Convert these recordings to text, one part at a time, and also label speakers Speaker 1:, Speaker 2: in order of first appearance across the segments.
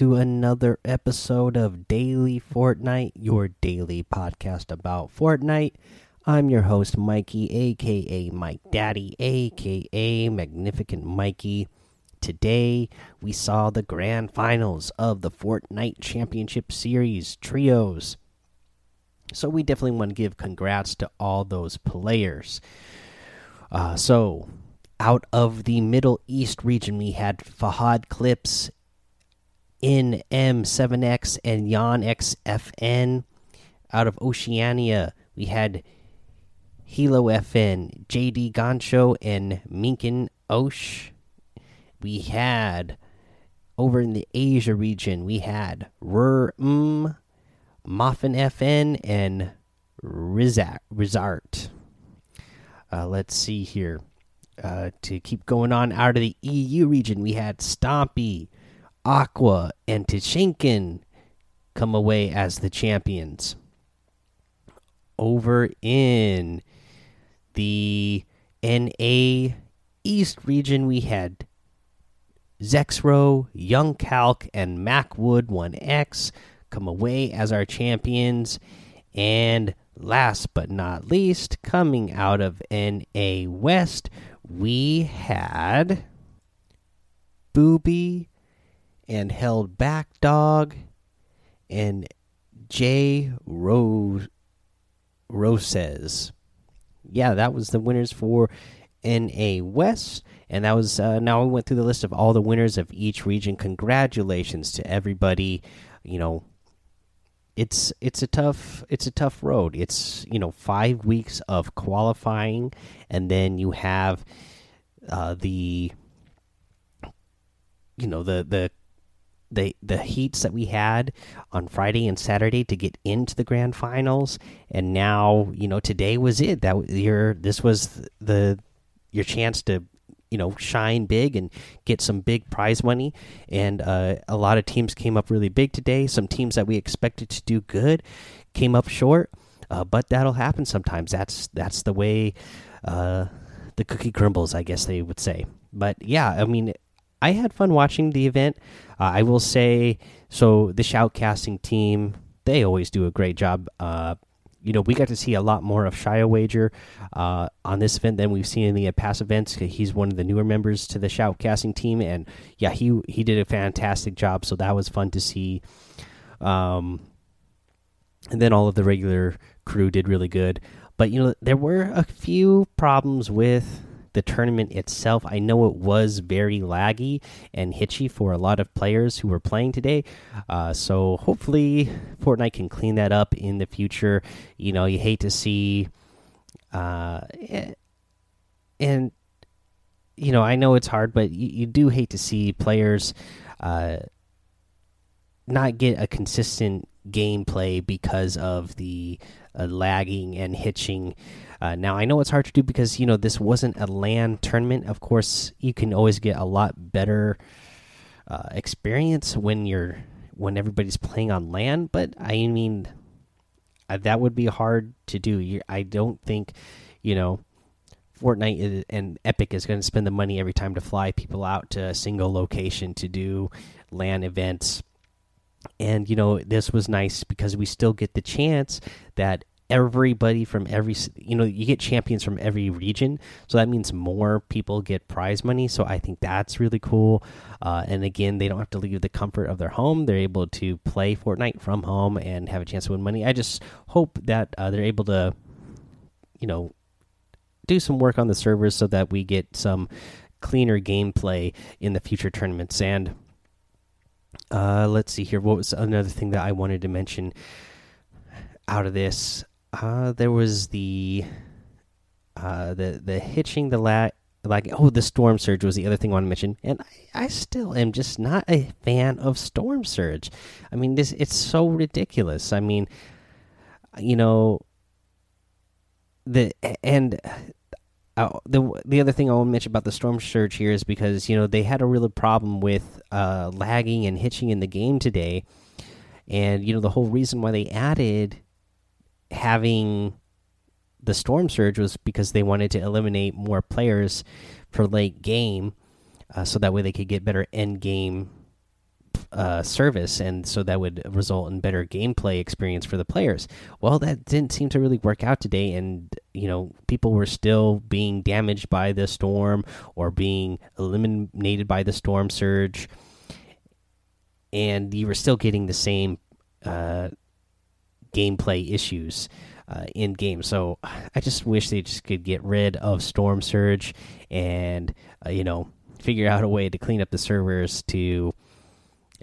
Speaker 1: To another episode of Daily Fortnite, your daily podcast about Fortnite. I'm your host, Mikey, aka Mike Daddy, aka Magnificent Mikey. Today, we saw the grand finals of the Fortnite Championship Series trios. So, we definitely want to give congrats to all those players. Uh, so, out of the Middle East region, we had Fahad Clips, NM7X, and Yan XFN. Out of Oceania, we had Hilo FN, JD Gancho, and Minkin Osh. We had over in the Asia region, we had Rur Moffin FN, and Rizart. Uh, let's see here. Uh, to keep going on out of the EU region, we had Stompy, Aqua, and Tschiiinken come away as the champions. Over in the NA East region, we had Zexrow, Young Calc, and Mackwood 1X come away as our champions. And last but not least, coming out of NA West, we had Booby and Held Back Dog and J Rose Roses. Yeah, that was the winners for NA West. And that was uh, now we went through the list of all the winners of each region. Congratulations to everybody. You know, it's it's a tough it's a tough road. It's you know five weeks of qualifying, and then you have uh, the you know the the the the heats that we had on Friday and Saturday to get into the grand finals, and now you know today was it. That your this was the your chance to you know shine big and get some big prize money. And uh, a lot of teams came up really big today. Some teams that we expected to do good came up short uh, but that'll happen sometimes. That's that's the way uh, the cookie crumbles i guess they would say. But yeah i mean i had fun watching the event uh, i will say so the shoutcasting team they always do a great job uh, you know, we got to see a lot more of Shia Wager uh, on this event than we've seen in the past events. He's one of the newer members to the shoutcasting team, and yeah, he he did a fantastic job. So that was fun to see. Um, and then all of the regular crew did really good, but you know, there were a few problems with the tournament itself. I know it was very laggy and hitchy for a lot of players who were playing today. Uh, so hopefully, Fortnite can clean that up in the future. You know, you hate to see, uh, and you know, I know it's hard, but you, you do hate to see players uh, not get a consistent gameplay because of the uh, lagging and hitching. Uh, now I know it's hard to do because you know this wasn't a LAN tournament. Of course, you can always get a lot better uh, experience when you're when everybody's playing on LAN. But I mean, uh, that would be hard to do. You, I don't think you know. Fortnite is, and Epic is going to spend the money every time to fly people out to a single location to do LAN events and you know this was nice because we still get the chance that everybody from every you know you get champions from every region. So that means more people get prize money. So i think that's really cool. Uh, and again they don't have to leave the comfort of their home. They're able to play fortnite from home and have a chance to win money. I just hope that uh, they're able to you know do some work on the servers so that we get some cleaner gameplay in the future tournaments. And uh, let's see here what was another thing that i wanted to mention out of this uh, there was the uh, the the hitching the lat like oh the storm surge was the other thing I want to mention, and I, I still am just not a fan of storm surge. I mean this it's so ridiculous. I mean, you know the and. Uh, the the other thing I want to mention about the storm surge here is because you know they had a real problem with uh, lagging and hitching in the game today, and you know the whole reason why they added having the storm surge was because they wanted to eliminate more players for late game, uh, so that way they could get better end game uh, service, and so that would result in better gameplay experience for the players. Well, that didn't seem to really work out today, and you know people were still being damaged by the storm or being eliminated by the storm surge, and you were still getting the same uh, gameplay issues. Uh, in game. So I just wish they just could get rid of Storm Surge and uh, you know figure out a way to clean up the servers to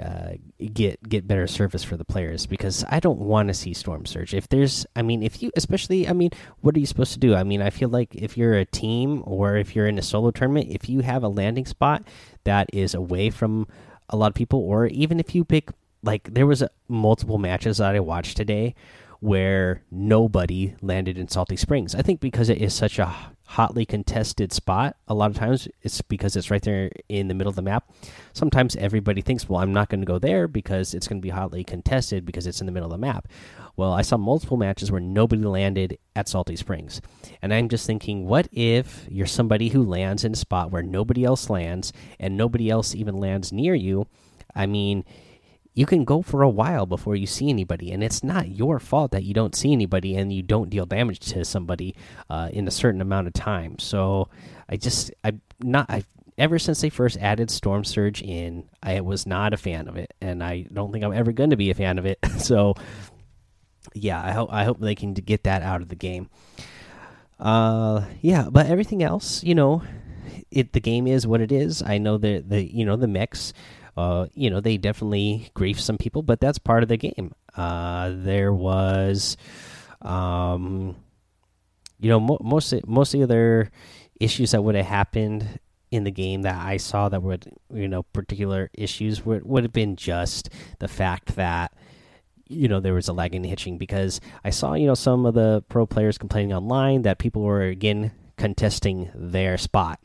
Speaker 1: uh, get get better service for the players because I don't want to see Storm Surge. If there's, I mean, if you, especially, I mean, what are you supposed to do? I mean, I feel like if you're a team or if you're in a solo tournament, if you have a landing spot that is away from a lot of people, or even if you pick, like, there was a, multiple matches that I watched today where nobody landed in Salty Springs. I think because it is such a hotly contested spot, a lot of times it's because it's right there in the middle of the map. Sometimes everybody thinks, well, I'm not going to go there because it's going to be hotly contested because it's in the middle of the map. Well, I saw multiple matches where nobody landed at Salty Springs. And I'm just thinking, what if you're somebody who lands in a spot where nobody else lands and nobody else even lands near you? I mean, you can go for a while before you see anybody, and it's not your fault that you don't see anybody and you don't deal damage to somebody uh, in a certain amount of time. So I just I not I ever since they first added Storm Surge in, I was not a fan of it, and I don't think I'm ever going to be a fan of it. so yeah, I hope I hope they can get that out of the game. Uh, yeah, but everything else, you know, it the game is what it is. I know that the you know the mix uh, you know, they definitely grief some people, but that's part of the game. Uh, there was, um, you know, mo most most of the other issues that would have happened in the game that I saw that would, you know, particular issues would would have been just the fact that you know there was a lag in hitching because I saw you know some of the pro players complaining online that people were again contesting their spot,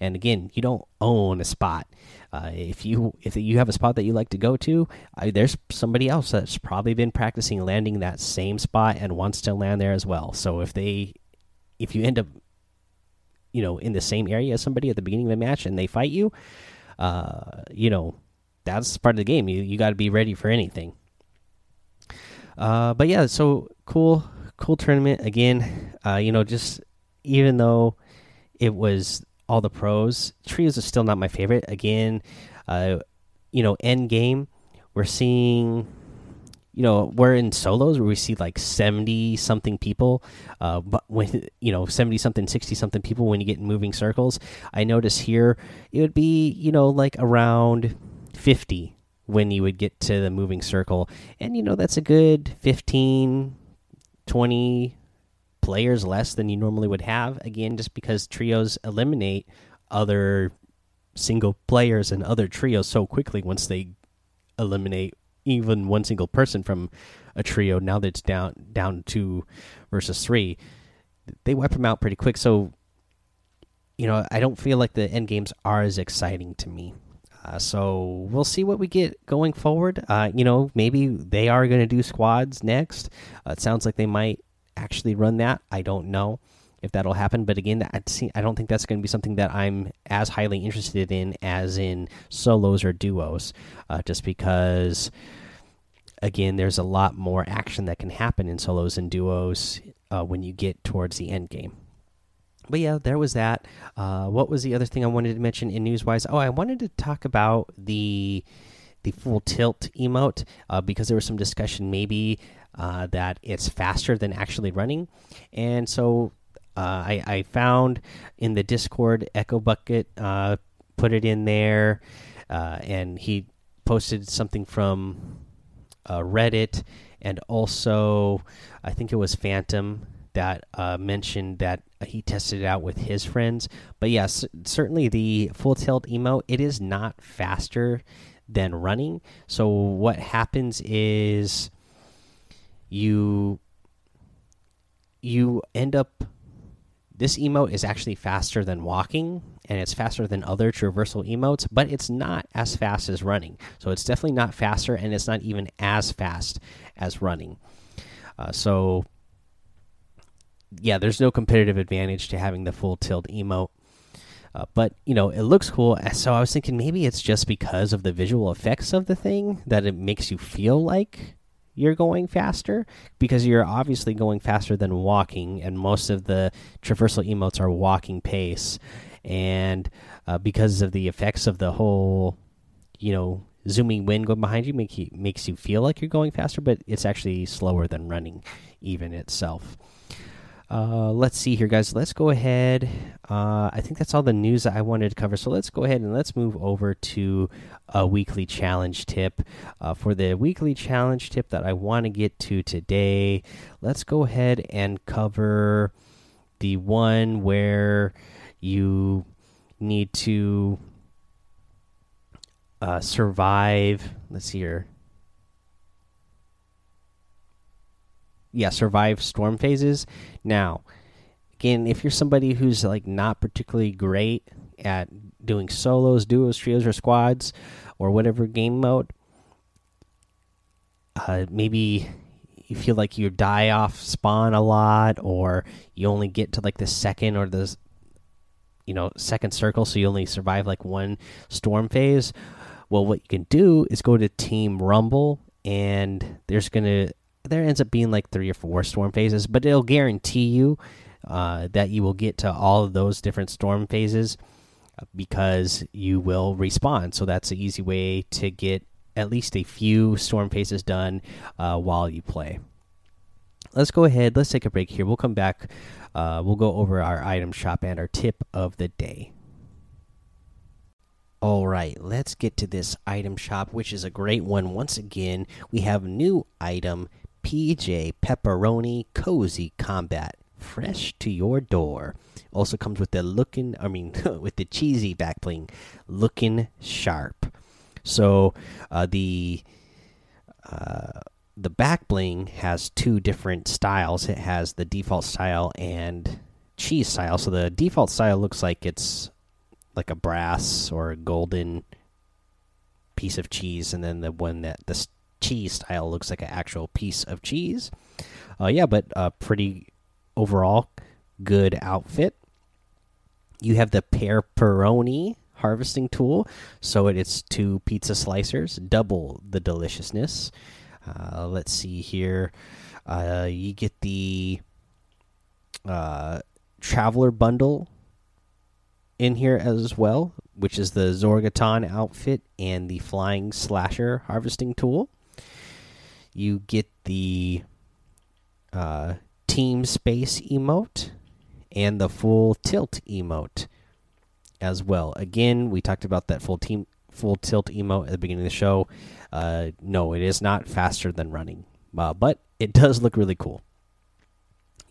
Speaker 1: and again you don't own a spot. Uh, if you if you have a spot that you like to go to, uh, there's somebody else that's probably been practicing landing that same spot and wants to land there as well. So if they if you end up you know in the same area as somebody at the beginning of the match and they fight you, uh, you know that's part of the game. You you got to be ready for anything. Uh, but yeah, so cool, cool tournament again. Uh, you know, just even though it was all the pros. Trios is still not my favorite. Again, uh, you know, end game, we're seeing, you know, we're in solos where we see like seventy something people, uh, but when you know seventy something, sixty something people when you get in moving circles. I notice here it would be you know like around fifty when you would get to the moving circle, and you know that's a good 15, 20 players less than you normally would have. Again, just because trios eliminate other single players and other trios so quickly once they eliminate even one single person from a trio. Now that it's down down two versus three, they wipe them out pretty quick. So, you know, I don't feel like the end games are as exciting to me. Uh, so we'll see what we get going forward. Uh, you know, maybe they are going to do squads next. Uh, it sounds like they might actually run that. I don't know if that'll happen, but again, I don't think that's going to be something that I'm as highly interested in as in solos or duos, uh, just because. Again, there's a lot more action that can happen in solos and duos uh, when you get towards the end game but yeah, there was that. Uh, what was the other thing I wanted to mention in news wise? Oh, I wanted to talk about the the full tilt emote uh, because there was some discussion maybe uh, that it's faster than actually running. And so uh, I, I, found in the Discord, Echo Bucket uh, put it in there, uh, and he posted something from Reddit, and also I think it was Phantom that uh, mentioned that he tested it out with his friends. But yes, certainly the full tilt emote it is not faster than running. So what happens is you you end up this emote is actually faster than walking and it's faster than other traversal emotes but it's not as fast as running. So it's definitely not faster and it's not even as fast as running. Uh, so yeah there's no competitive advantage to having the full tilt emote. Uh, but you know, it looks cool. So I was thinking maybe it's just because of the visual effects of the thing that it makes you feel like you're going faster because you're obviously going faster than walking, and most of the traversal emotes are walking pace. And uh, because of the effects of the whole, you know, zooming wind going behind you, make you makes you feel like you're going faster, but it's actually slower than running, even itself. Uh, let's see here, guys. Let's go ahead. Uh, I think that's all the news that I wanted to cover. So let's go ahead and let's move over to a weekly challenge tip. Uh, for the weekly challenge tip that I want to get to today, let's go ahead and cover the one where you need to uh, survive. Let's see here. Yeah, survive storm phases. Now, again, if you're somebody who's like not particularly great at doing solos, duos, trios, or squads, or whatever game mode, uh, maybe you feel like you die off spawn a lot, or you only get to like the second or the you know second circle, so you only survive like one storm phase. Well, what you can do is go to Team Rumble, and there's gonna there ends up being like three or four storm phases, but it'll guarantee you uh, that you will get to all of those different storm phases because you will respawn. So that's an easy way to get at least a few storm phases done uh, while you play. Let's go ahead. Let's take a break here. We'll come back. Uh, we'll go over our item shop and our tip of the day. All right, let's get to this item shop, which is a great one. Once again, we have new item PJ Pepperoni Cozy Combat. Fresh to your door. Also comes with the looking, I mean, with the cheesy back bling, looking sharp. So uh, the uh, the back bling has two different styles. It has the default style and cheese style. So the default style looks like it's like a brass or a golden piece of cheese, and then the one that the cheese style looks like an actual piece of cheese. Uh, yeah, but uh, pretty overall good outfit. You have the pepperoni harvesting tool, so it's two pizza slicers, double the deliciousness. Uh, let's see here. Uh, you get the uh, traveler bundle in here as well, which is the Zorgoton outfit and the flying slasher harvesting tool you get the uh, team space emote and the full tilt emote as well. Again, we talked about that full team full tilt emote at the beginning of the show. Uh, no, it is not faster than running, uh, but it does look really cool.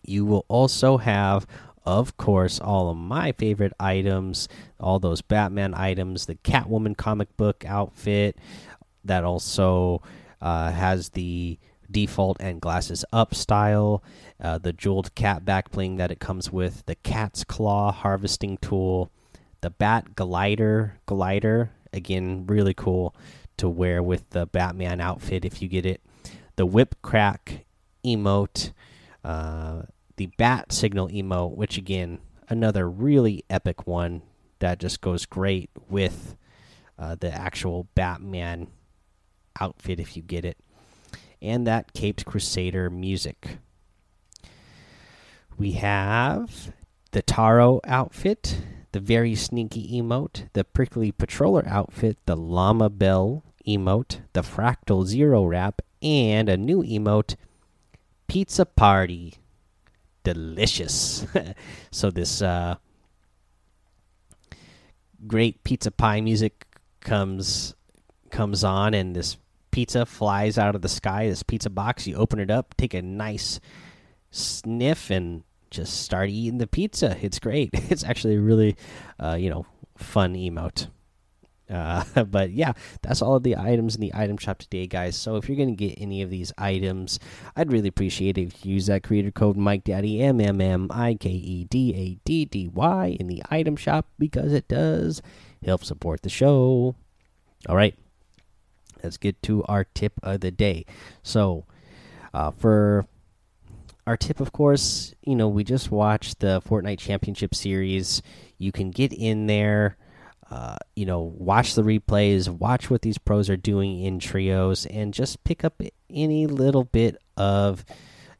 Speaker 1: You will also have, of course, all of my favorite items, all those Batman items, the Catwoman comic book outfit, that also uh, has the default and glasses up style, uh, the jeweled cat back bling that it comes with, the cat's claw harvesting tool, the bat glider glider again really cool to wear with the Batman outfit if you get it, the whip crack emote, uh, the bat signal emote, which again another really epic one that just goes great with uh, the actual Batman outfit if you get it, and that Caped Crusader music. We have the Taro outfit, the very sneaky emote, the prickly patroller outfit, the llama bell emote, the fractal zero wrap, and a new emote, pizza party. Delicious. so this uh, great pizza pie music comes comes on, and this pizza flies out of the sky. This pizza box, you open it up, take a nice sniff, and just start eating the pizza. It's great. It's actually really, uh, you know, fun emote. Uh, but yeah, that's all of the items in the item shop today, guys. So if you're gonna get any of these items, I'd really appreciate it if you use that creator code Mike Daddy M M M I K E D A D D Y in the item shop because it does help support the show. All right, let's get to our tip of the day. So, uh, for our tip, of course, you know, we just watched the Fortnite Championship Series. You can get in there, uh, you know, watch the replays, watch what these pros are doing in trios, and just pick up any little bit of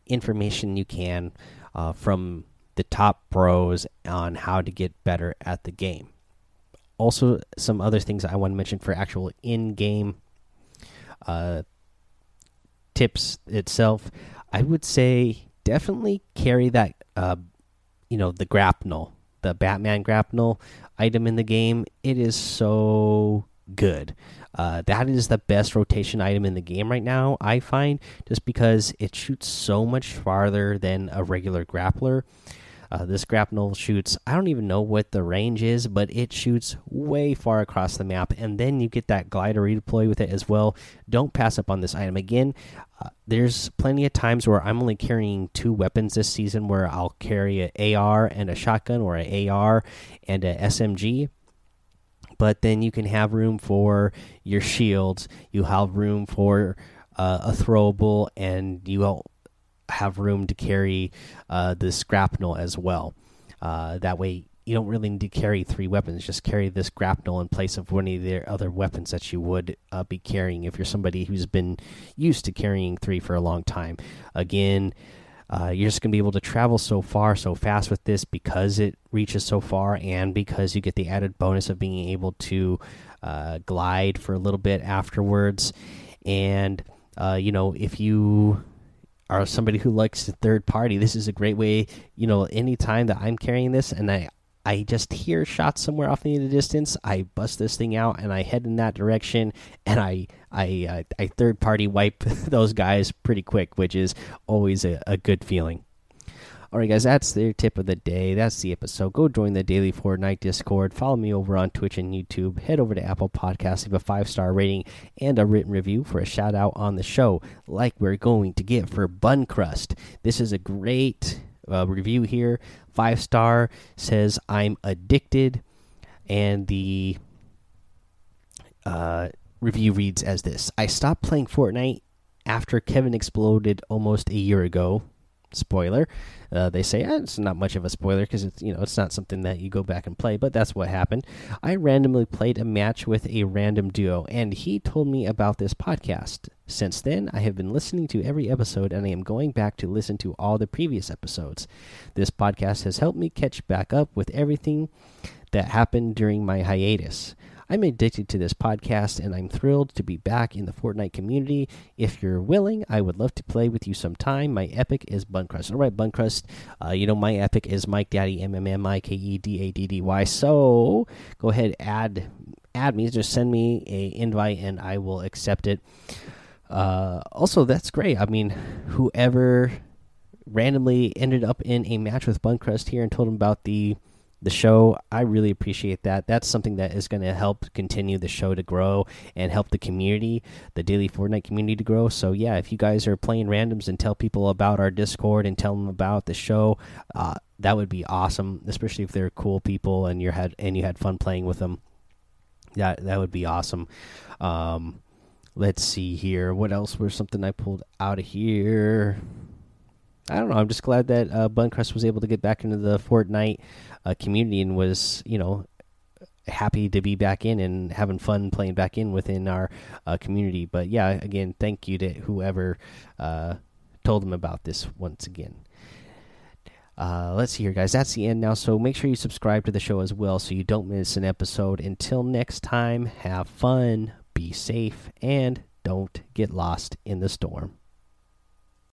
Speaker 1: information you can uh, from the top pros on how to get better at the game. Also, some other things I want to mention for actual in game uh, tips itself. I would say definitely carry that, uh, you know, the grapnel, the Batman grapnel item in the game. It is so good. Uh, that is the best rotation item in the game right now, I find, just because it shoots so much farther than a regular grappler. Uh, this grapnel shoots, I don't even know what the range is, but it shoots way far across the map. And then you get that glider redeploy with it as well. Don't pass up on this item. Again, uh, there's plenty of times where I'm only carrying two weapons this season where I'll carry an AR and a shotgun or an AR and a SMG but then you can have room for your shields. You have room for uh, a throwable, and you have room to carry uh, the grapnel as well. Uh, that way, you don't really need to carry three weapons. Just carry this grapnel in place of one of the other weapons that you would uh, be carrying if you're somebody who's been used to carrying three for a long time. Again, uh, you're just going to be able to travel so far so fast with this because it reaches so far and because you get the added bonus of being able to uh, glide for a little bit afterwards. And, uh, you know, if you are somebody who likes the third party, this is a great way. You know, anytime that I'm carrying this and I I just hear shots somewhere off in the distance, I bust this thing out and I head in that direction, and I I uh, I third party wipe those guys pretty quick, which is always a, a good feeling. All right, guys, that's their tip of the day. That's the episode. Go join the Daily Fortnite Discord. Follow me over on Twitch and YouTube. Head over to Apple Podcasts, leave a five star rating and a written review for a shout out on the show, like we're going to get for Buncrust. This is a great uh, review here. Five star says, I'm addicted. And the uh, review reads as this I stopped playing Fortnite after Kevin exploded almost a year ago spoiler. Uh, they say eh, it's not much of a spoiler because it's you know it's not something that you go back and play, but that's what happened. I randomly played a match with a random duo, and he told me about this podcast. Since then, I have been listening to every episode, and I am going back to listen to all the previous episodes. This podcast has helped me catch back up with everything that happened during my hiatus. I'm addicted to this podcast and I'm thrilled to be back in the Fortnite community. If you're willing, I would love to play with you sometime. My epic is Buncrust. All right, Buncrust, uh, you know, my epic is Mike Daddy, M M M I K E D A D D Y. So go ahead, add add me, just send me a invite and I will accept it. Uh, also, that's great. I mean, whoever randomly ended up in a match with Buncrust here and told him about the the show. I really appreciate that. That's something that is going to help continue the show to grow and help the community, the daily Fortnite community to grow. So yeah, if you guys are playing randoms and tell people about our Discord and tell them about the show, uh, that would be awesome. Especially if they're cool people and you had and you had fun playing with them. That that would be awesome. Um, let's see here. What else was something I pulled out of here? I don't know. I'm just glad that uh, Buncrust was able to get back into the Fortnite uh, community and was, you know, happy to be back in and having fun playing back in within our uh, community. But yeah, again, thank you to whoever uh, told them about this once again. Uh, let's see here, guys. That's the end now. So make sure you subscribe to the show as well so you don't miss an episode. Until next time, have fun, be safe, and don't get lost in the storm.